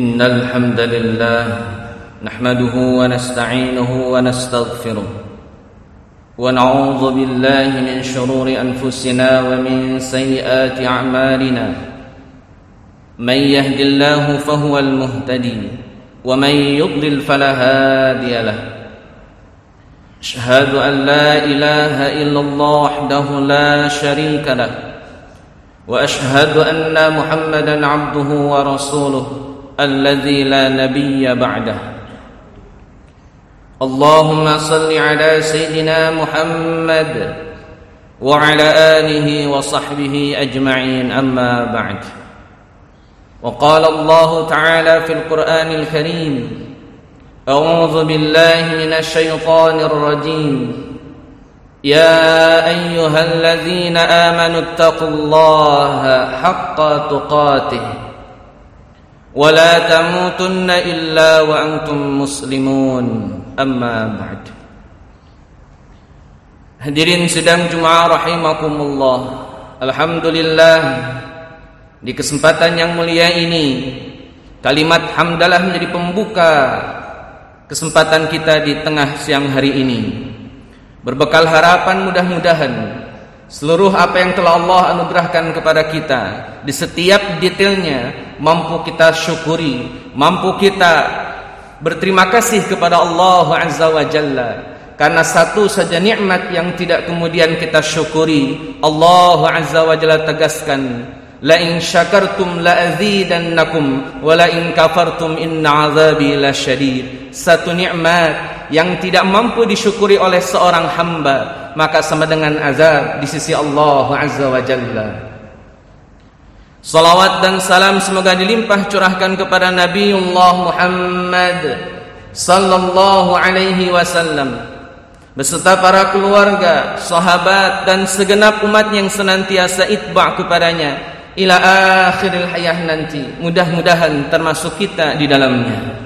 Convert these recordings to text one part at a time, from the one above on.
إن الحمد لله نحمده ونستعينه ونستغفره ونعوذ بالله من شرور أنفسنا ومن سيئات أعمالنا من يهد الله فهو المهتدي ومن يضلل فلا هادي له أشهد أن لا إله إلا الله وحده لا شريك له وأشهد أن محمدا عبده ورسوله الذي لا نبي بعده. اللهم صل على سيدنا محمد وعلى آله وصحبه أجمعين أما بعد. وقال الله تعالى في القرآن الكريم أعوذ بالله من الشيطان الرجيم. يا أيها الذين آمنوا اتقوا الله حق تقاته. ولا تموتن إلا وأنتم مسlimun amma ba'd Hadirin sedang Jumaah rahimakumullah Alhamdulillah Di kesempatan yang mulia ini Kalimat hamdalah menjadi pembuka Kesempatan kita di tengah siang hari ini Berbekal harapan mudah-mudahan Seluruh apa yang telah Allah anugerahkan kepada kita di setiap detailnya mampu kita syukuri, mampu kita berterima kasih kepada Allah Azza wa Jalla. Karena satu saja nikmat yang tidak kemudian kita syukuri Allah Azza wa Jalla tegaskan la in syakartum la azidannakum wa la in kafartum inna azabi lasyadid. Satu nikmat yang tidak mampu disyukuri oleh seorang hamba maka sama dengan azab di sisi Allah Azza wa Jalla Salawat dan salam semoga dilimpah curahkan kepada Nabiullah Muhammad sallallahu alaihi wasallam beserta para keluarga, sahabat dan segenap umat yang senantiasa itba' kepadanya ila akhiril hayah nanti. Mudah-mudahan termasuk kita di dalamnya.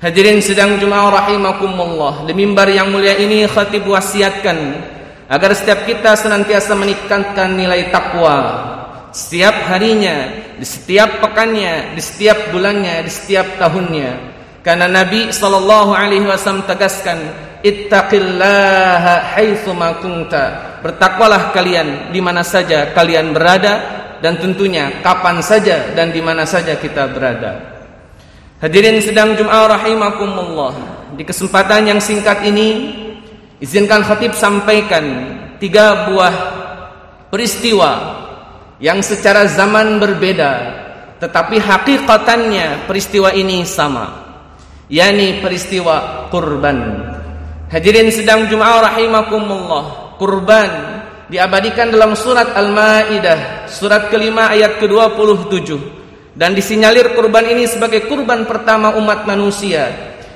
Hadirin sedang Jumaah rahimakumullah. Di mimbar yang mulia ini khatib wasiatkan agar setiap kita senantiasa meningkatkan nilai takwa setiap harinya, di setiap pekannya, di setiap bulannya, di setiap tahunnya. Karena Nabi sallallahu alaihi wasallam tegaskan, "Ittaqillaha haitsu ma kunta." Bertakwalah kalian di mana saja kalian berada dan tentunya kapan saja dan di mana saja kita berada. Hadirin sedang Jumat rahimakumullah. Di kesempatan yang singkat ini izinkan khatib sampaikan tiga buah peristiwa yang secara zaman berbeda tetapi hakikatannya peristiwa ini sama yakni peristiwa kurban. Hadirin sedang Jumat rahimakumullah kurban diabadikan dalam surat Al-Maidah surat kelima ayat ke-27 dan disinyalir kurban ini sebagai kurban pertama umat manusia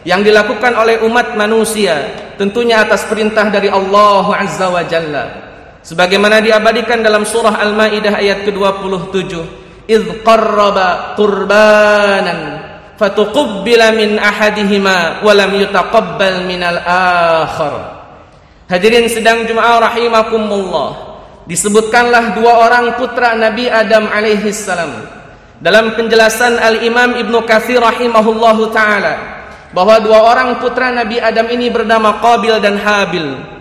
yang dilakukan oleh umat manusia tentunya atas perintah dari Allah Azza wa Jalla sebagaimana diabadikan dalam surah Al-Maidah ayat ke-27 id qarraba qurbanan fatuqabbala min ahadihima wa lam yutaqabbal minal akhar. Hadirin sedang Jumat rahimakumullah disebutkanlah dua orang putra Nabi Adam alaihi salam. Dalam penjelasan Al-Imam Ibnu Katsir rahimahullahu taala bahwa dua orang putra Nabi Adam ini bernama Qabil dan Habil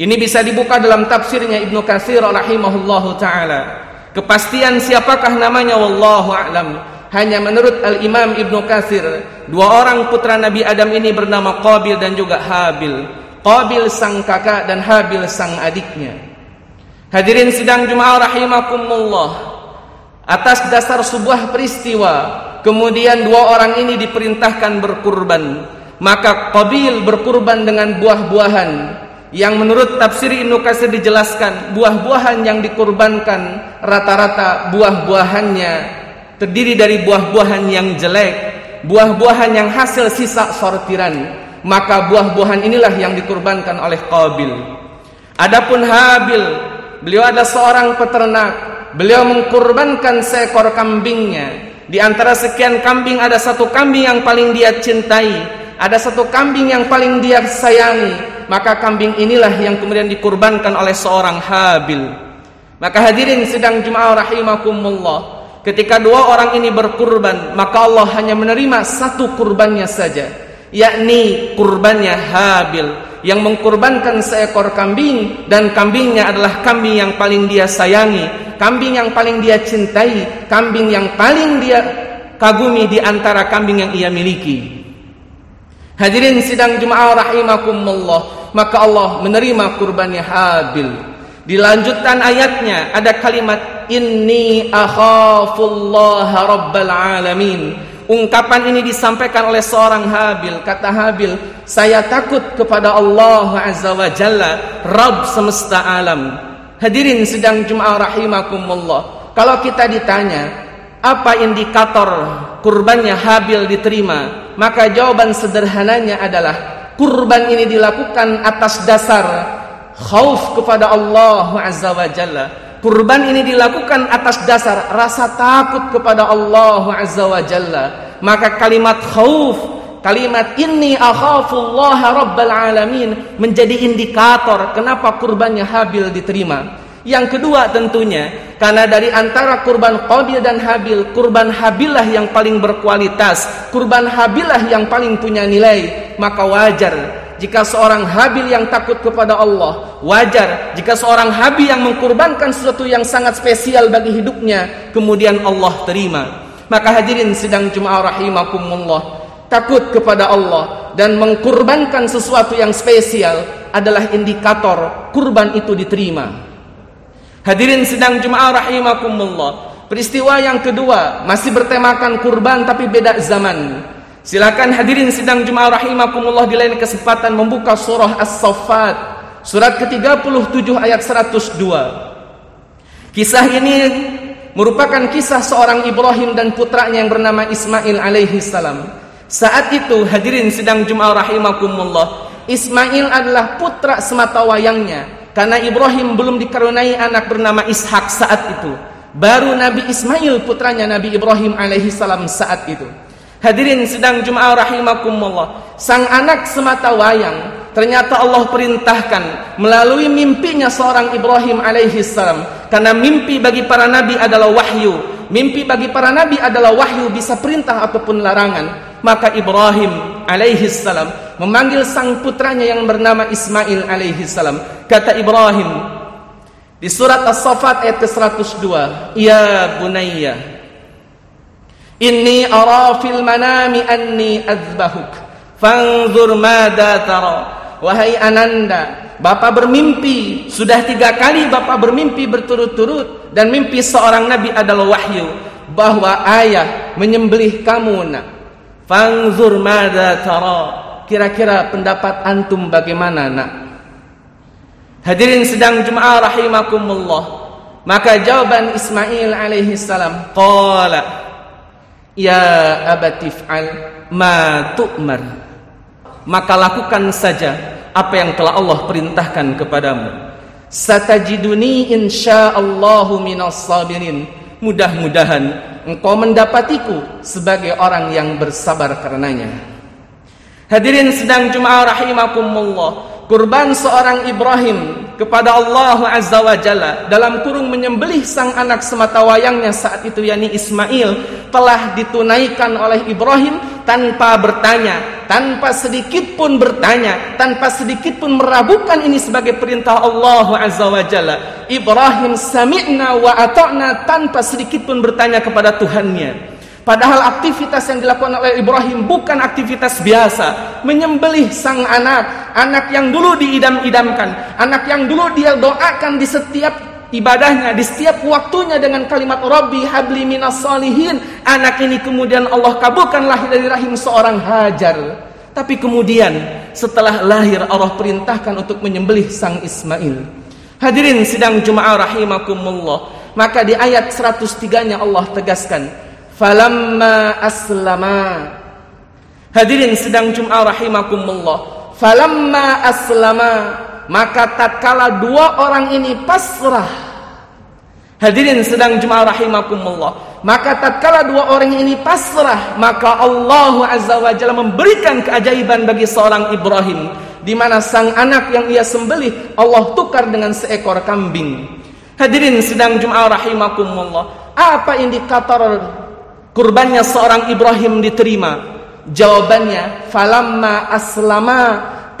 ini bisa dibuka dalam tafsirnya Ibnu Katsir rahimahullahu taala. Kepastian siapakah namanya wallahu a'lam. Hanya menurut Al-Imam Ibnu Katsir, dua orang putra Nabi Adam ini bernama Qabil dan juga Habil. Qabil sang kakak dan Habil sang adiknya. Hadirin sidang Jumat rahimakumullah. Atas dasar sebuah peristiwa, kemudian dua orang ini diperintahkan berkurban. Maka Qabil berkurban dengan buah-buahan yang menurut tafsir Ibnu Katsir dijelaskan buah-buahan yang dikurbankan rata-rata buah-buahannya terdiri dari buah-buahan yang jelek, buah-buahan yang hasil sisa sortiran, maka buah-buahan inilah yang dikurbankan oleh Qabil. Adapun Habil, beliau ada seorang peternak, beliau mengkurbankan seekor kambingnya. Di antara sekian kambing ada satu kambing yang paling dia cintai, ada satu kambing yang paling dia sayangi, maka kambing inilah yang kemudian dikurbankan oleh seorang Habil. Maka hadirin sedang Jumat rahimakumullah. Ketika dua orang ini berkurban, maka Allah hanya menerima satu kurbannya saja, yakni kurbannya Habil yang mengkurbankan seekor kambing dan kambingnya adalah kambing yang paling dia sayangi, kambing yang paling dia cintai, kambing yang paling dia kagumi di antara kambing yang ia miliki. Hadirin sidang Jumat rahimakumullah maka Allah menerima kurbannya Habil. Dilanjutkan ayatnya ada kalimat inni akhafullaha rabbal alamin. Ungkapan ini disampaikan oleh seorang Habil. Kata Habil, saya takut kepada Allah Azza wa Jalla, Rabb semesta alam. Hadirin sedang Jum'ah rahimakumullah. Kalau kita ditanya, apa indikator kurbannya Habil diterima? Maka jawaban sederhananya adalah kurban ini dilakukan atas dasar khauf kepada Allah Azza wa Jalla. Kurban ini dilakukan atas dasar rasa takut kepada Allah Azza wa Jalla. Maka kalimat khauf, kalimat ini akhafullaha rabbal alamin menjadi indikator kenapa kurbannya Habil diterima. Yang kedua tentunya karena dari antara kurban Qabil dan Habil, kurban Habilah yang paling berkualitas, kurban Habilah yang paling punya nilai, maka wajar jika seorang Habil yang takut kepada Allah, wajar jika seorang Habil yang mengkurbankan sesuatu yang sangat spesial bagi hidupnya, kemudian Allah terima. Maka hadirin sedang Jumat rahimakumullah. takut kepada Allah dan mengkurbankan sesuatu yang spesial adalah indikator kurban itu diterima. Hadirin sedang jemaah rahimakumullah. Peristiwa yang kedua masih bertemakan kurban tapi beda zaman. Silakan hadirin sedang jemaah rahimakumullah di lain kesempatan membuka surah As-Saffat surat ke-37 ayat 102. Kisah ini merupakan kisah seorang Ibrahim dan putranya yang bernama Ismail alaihi salam. Saat itu hadirin sedang Jum'ah rahimakumullah Ismail adalah putra semata wayangnya Karena Ibrahim belum dikaruniai anak bernama Ishak saat itu Baru Nabi Ismail putranya Nabi Ibrahim alaihi salam saat itu Hadirin sedang Jum'ah rahimakumullah Sang anak semata wayang Ternyata Allah perintahkan melalui mimpinya seorang Ibrahim alaihi salam karena mimpi bagi para nabi adalah wahyu. Mimpi bagi para nabi adalah wahyu bisa perintah ataupun larangan. Maka Ibrahim alaihi salam memanggil sang putranya yang bernama Ismail alaihi salam. Kata Ibrahim di surat As-Saffat ayat ke-102, "Ya bunayya, inni ara fil manami anni azbahuk, fanzur mada tara." Wahai Ananda, Bapak bermimpi, sudah tiga kali Bapak bermimpi berturut-turut dan mimpi seorang nabi adalah wahyu bahwa ayah menyembelih kamu nak. Fangzur mada tara. Kira-kira pendapat antum bagaimana nak? Hadirin sedang jemaah rahimakumullah. Maka jawaban Ismail alaihi salam qala Ya abati fa'al ma tu'mar. Maka lakukan saja apa yang telah Allah perintahkan kepadamu. Satajiduni insyaallahu minas sabirin. Mudah-mudahan engkau mendapatiku sebagai orang yang bersabar karenanya. Hadirin sedang Juma'a rahimakumullah, kurban seorang Ibrahim kepada Allah Azza wa Jalla dalam kurung menyembelih sang anak semata wayangnya saat itu yakni Ismail telah ditunaikan oleh Ibrahim tanpa bertanya, tanpa sedikit pun bertanya, tanpa sedikit pun meragukan ini sebagai perintah Allah Azza wa Jalla. Ibrahim sami'na wa ata'na tanpa sedikit pun bertanya kepada Tuhannya. Padahal aktivitas yang dilakukan oleh Ibrahim bukan aktivitas biasa. Menyembelih sang anak. Anak yang dulu diidam-idamkan. Anak yang dulu dia doakan di setiap ibadahnya di setiap waktunya dengan kalimat Rabbi habli minas salihin anak ini kemudian Allah kabulkan lahir dari rahim seorang Hajar tapi kemudian setelah lahir Allah perintahkan untuk menyembelih sang Ismail hadirin sidang Juma'a rahimakumullah maka di ayat 103 nya Allah tegaskan falamma aslama. Hadirin sidang Juma'a rahimakumullah. Falamma aslama. Maka tatkala dua orang ini pasrah. Hadirin sedang jemaah rahimakumullah. Maka tatkala dua orang ini pasrah maka Allah azza wa jalla memberikan keajaiban bagi seorang Ibrahim di mana sang anak yang ia sembelih Allah tukar dengan seekor kambing. Hadirin sedang jemaah rahimakumullah. Apa indikator kurbannya seorang Ibrahim diterima jawabannya falamma aslama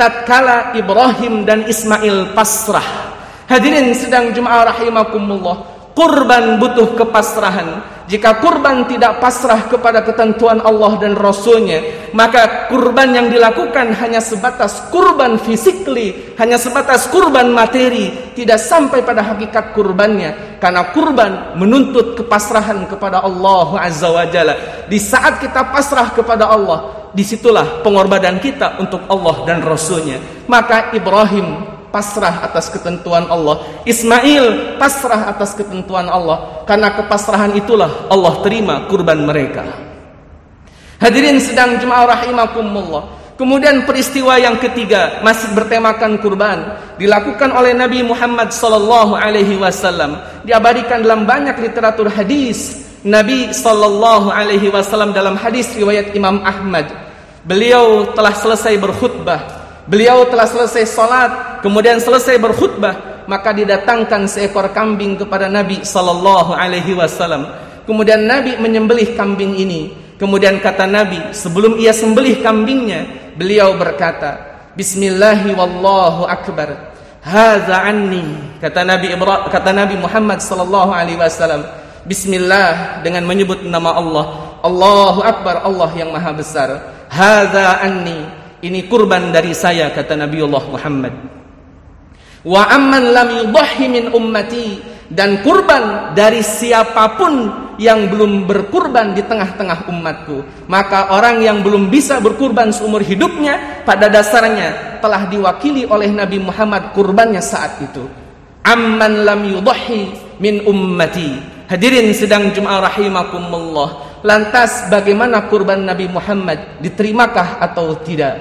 tatkala Ibrahim dan Ismail pasrah. Hadirin sedang Juma'a rahimakumullah. Kurban butuh kepasrahan. Jika kurban tidak pasrah kepada ketentuan Allah dan Rasulnya, maka kurban yang dilakukan hanya sebatas kurban fisikly, hanya sebatas kurban materi, tidak sampai pada hakikat kurbannya. Karena kurban menuntut kepasrahan kepada Allah Azza wa Jalla. Di saat kita pasrah kepada Allah, di situlah pengorbanan kita untuk Allah dan Rasulnya. Maka Ibrahim pasrah atas ketentuan Allah. Ismail pasrah atas ketentuan Allah. Karena kepasrahan itulah Allah terima kurban mereka. Hadirin sedang jemaah rahimakumullah. Kemudian peristiwa yang ketiga masih bertemakan kurban dilakukan oleh Nabi Muhammad sallallahu alaihi wasallam diabadikan dalam banyak literatur hadis Nabi sallallahu alaihi wasallam dalam hadis riwayat Imam Ahmad beliau telah selesai berkhutbah beliau telah selesai salat kemudian selesai berkhutbah maka didatangkan seekor kambing kepada Nabi sallallahu alaihi wasallam. Kemudian Nabi menyembelih kambing ini. Kemudian kata Nabi sebelum ia sembelih kambingnya beliau berkata bismillahi wallahu akbar. Hadza anni kata Nabi Ibrahim kata Nabi Muhammad sallallahu alaihi wasallam. Bismillah dengan menyebut nama Allah. Allahu Akbar Allah yang maha besar. Hadza anni ini kurban dari saya kata Nabiullah Muhammad. Wa amman lam yudhi min ummati dan kurban dari siapa pun yang belum berkurban di tengah-tengah umatku. Maka orang yang belum bisa berkurban seumur hidupnya pada dasarnya telah diwakili oleh Nabi Muhammad kurbannya saat itu. Amman lam yudhi min ummati. Hadirin sedang Jum'ah rahimakumullah lantas bagaimana kurban Nabi Muhammad? Diterimakah atau tidak?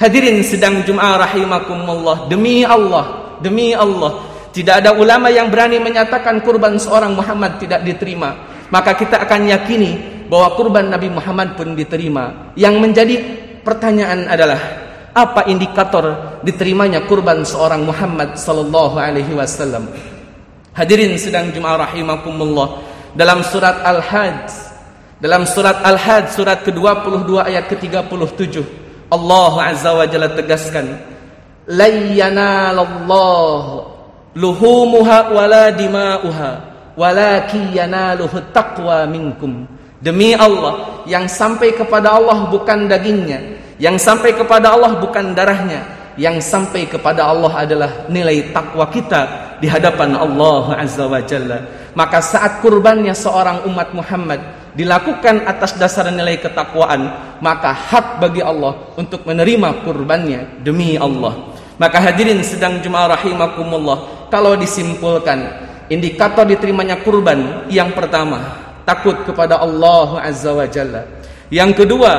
Hadirin sedang Jum'ah rahimakumullah. Demi Allah demi Allah. Tidak ada ulama yang berani menyatakan kurban seorang Muhammad tidak diterima. Maka kita akan yakini bahwa kurban Nabi Muhammad pun diterima. Yang menjadi pertanyaan adalah apa indikator diterimanya kurban seorang Muhammad sallallahu alaihi wasallam? Hadirin sedang jemaah rahimakumullah. Dalam surat Al-Hajj dalam surat Al-Hajj surat ke-22 ayat ke-37 Allah azza wa jalla tegaskan layyanalallah luhumuha wala dima'uha walaki yanaluhu taqwa minkum. Demi Allah yang sampai kepada Allah bukan dagingnya yang sampai kepada Allah bukan darahnya yang sampai kepada Allah adalah nilai takwa kita di hadapan Allah Azza wa Jalla. Maka saat kurbannya seorang umat Muhammad dilakukan atas dasar nilai ketakwaan maka hak bagi Allah untuk menerima kurbannya demi Allah maka hadirin sedang jemaah rahimakumullah, kalau disimpulkan indikator diterimanya kurban yang pertama, takut kepada Allah Azza wa Jalla. Yang kedua,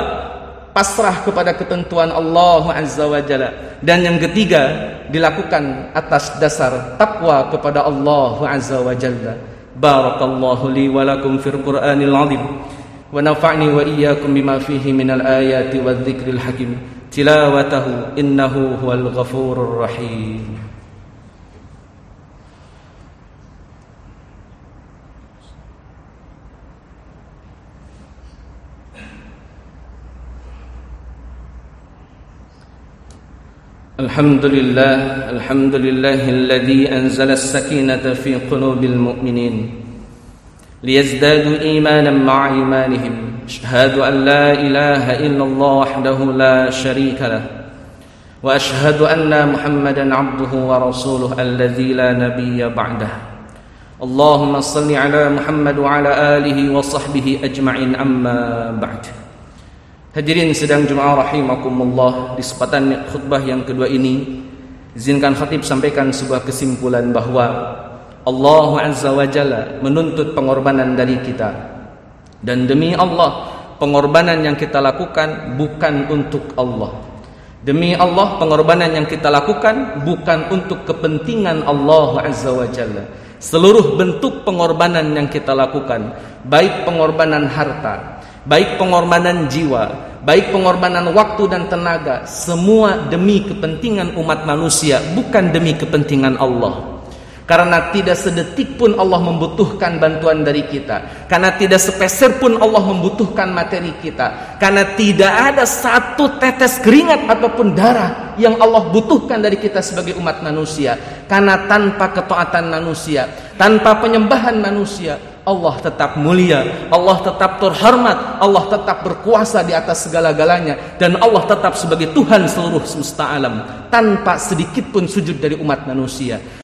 pasrah kepada ketentuan Allah Azza wa Jalla. Dan yang ketiga, dilakukan atas dasar takwa kepada Allah Azza wa Jalla. بارك الله لي ولكم في القرآن العظيم ونفعني وإياكم بما فيه من الآيات والذكر الحكيم تلاوته إنه هو الغفور الرحيم الحمد لله الحمد لله الذي أنزل السكينة في قلوب المؤمنين ليزدادوا إيمانا مع إيمانهم. أشهد أن لا إله إلا الله وحده لا شريك له. وأشهد أن محمدا عبده ورسوله الذي لا نبي بعده. اللهم صل على محمد وعلى آله وصحبه أجمعين أما بعد. Hadirin sedang jemaah rahimakumullah Di kesempatan khutbah yang kedua ini Izinkan khatib sampaikan sebuah kesimpulan bahwa Allah Azza wa Jalla menuntut pengorbanan dari kita. Dan demi Allah, pengorbanan yang kita lakukan bukan untuk Allah. Demi Allah, pengorbanan yang kita lakukan bukan untuk kepentingan Allah Azza wa Jalla. Seluruh bentuk pengorbanan yang kita lakukan, baik pengorbanan harta, baik pengorbanan jiwa, baik pengorbanan waktu dan tenaga, semua demi kepentingan umat manusia, bukan demi kepentingan Allah. Karena tidak sedetik pun Allah membutuhkan bantuan dari kita. Karena tidak sepeser pun Allah membutuhkan materi kita. Karena tidak ada satu tetes keringat ataupun darah yang Allah butuhkan dari kita sebagai umat manusia. Karena tanpa ketaatan manusia, tanpa penyembahan manusia, Allah tetap mulia, Allah tetap terhormat, Allah tetap berkuasa di atas segala-galanya dan Allah tetap sebagai Tuhan seluruh semesta alam tanpa sedikit pun sujud dari umat manusia.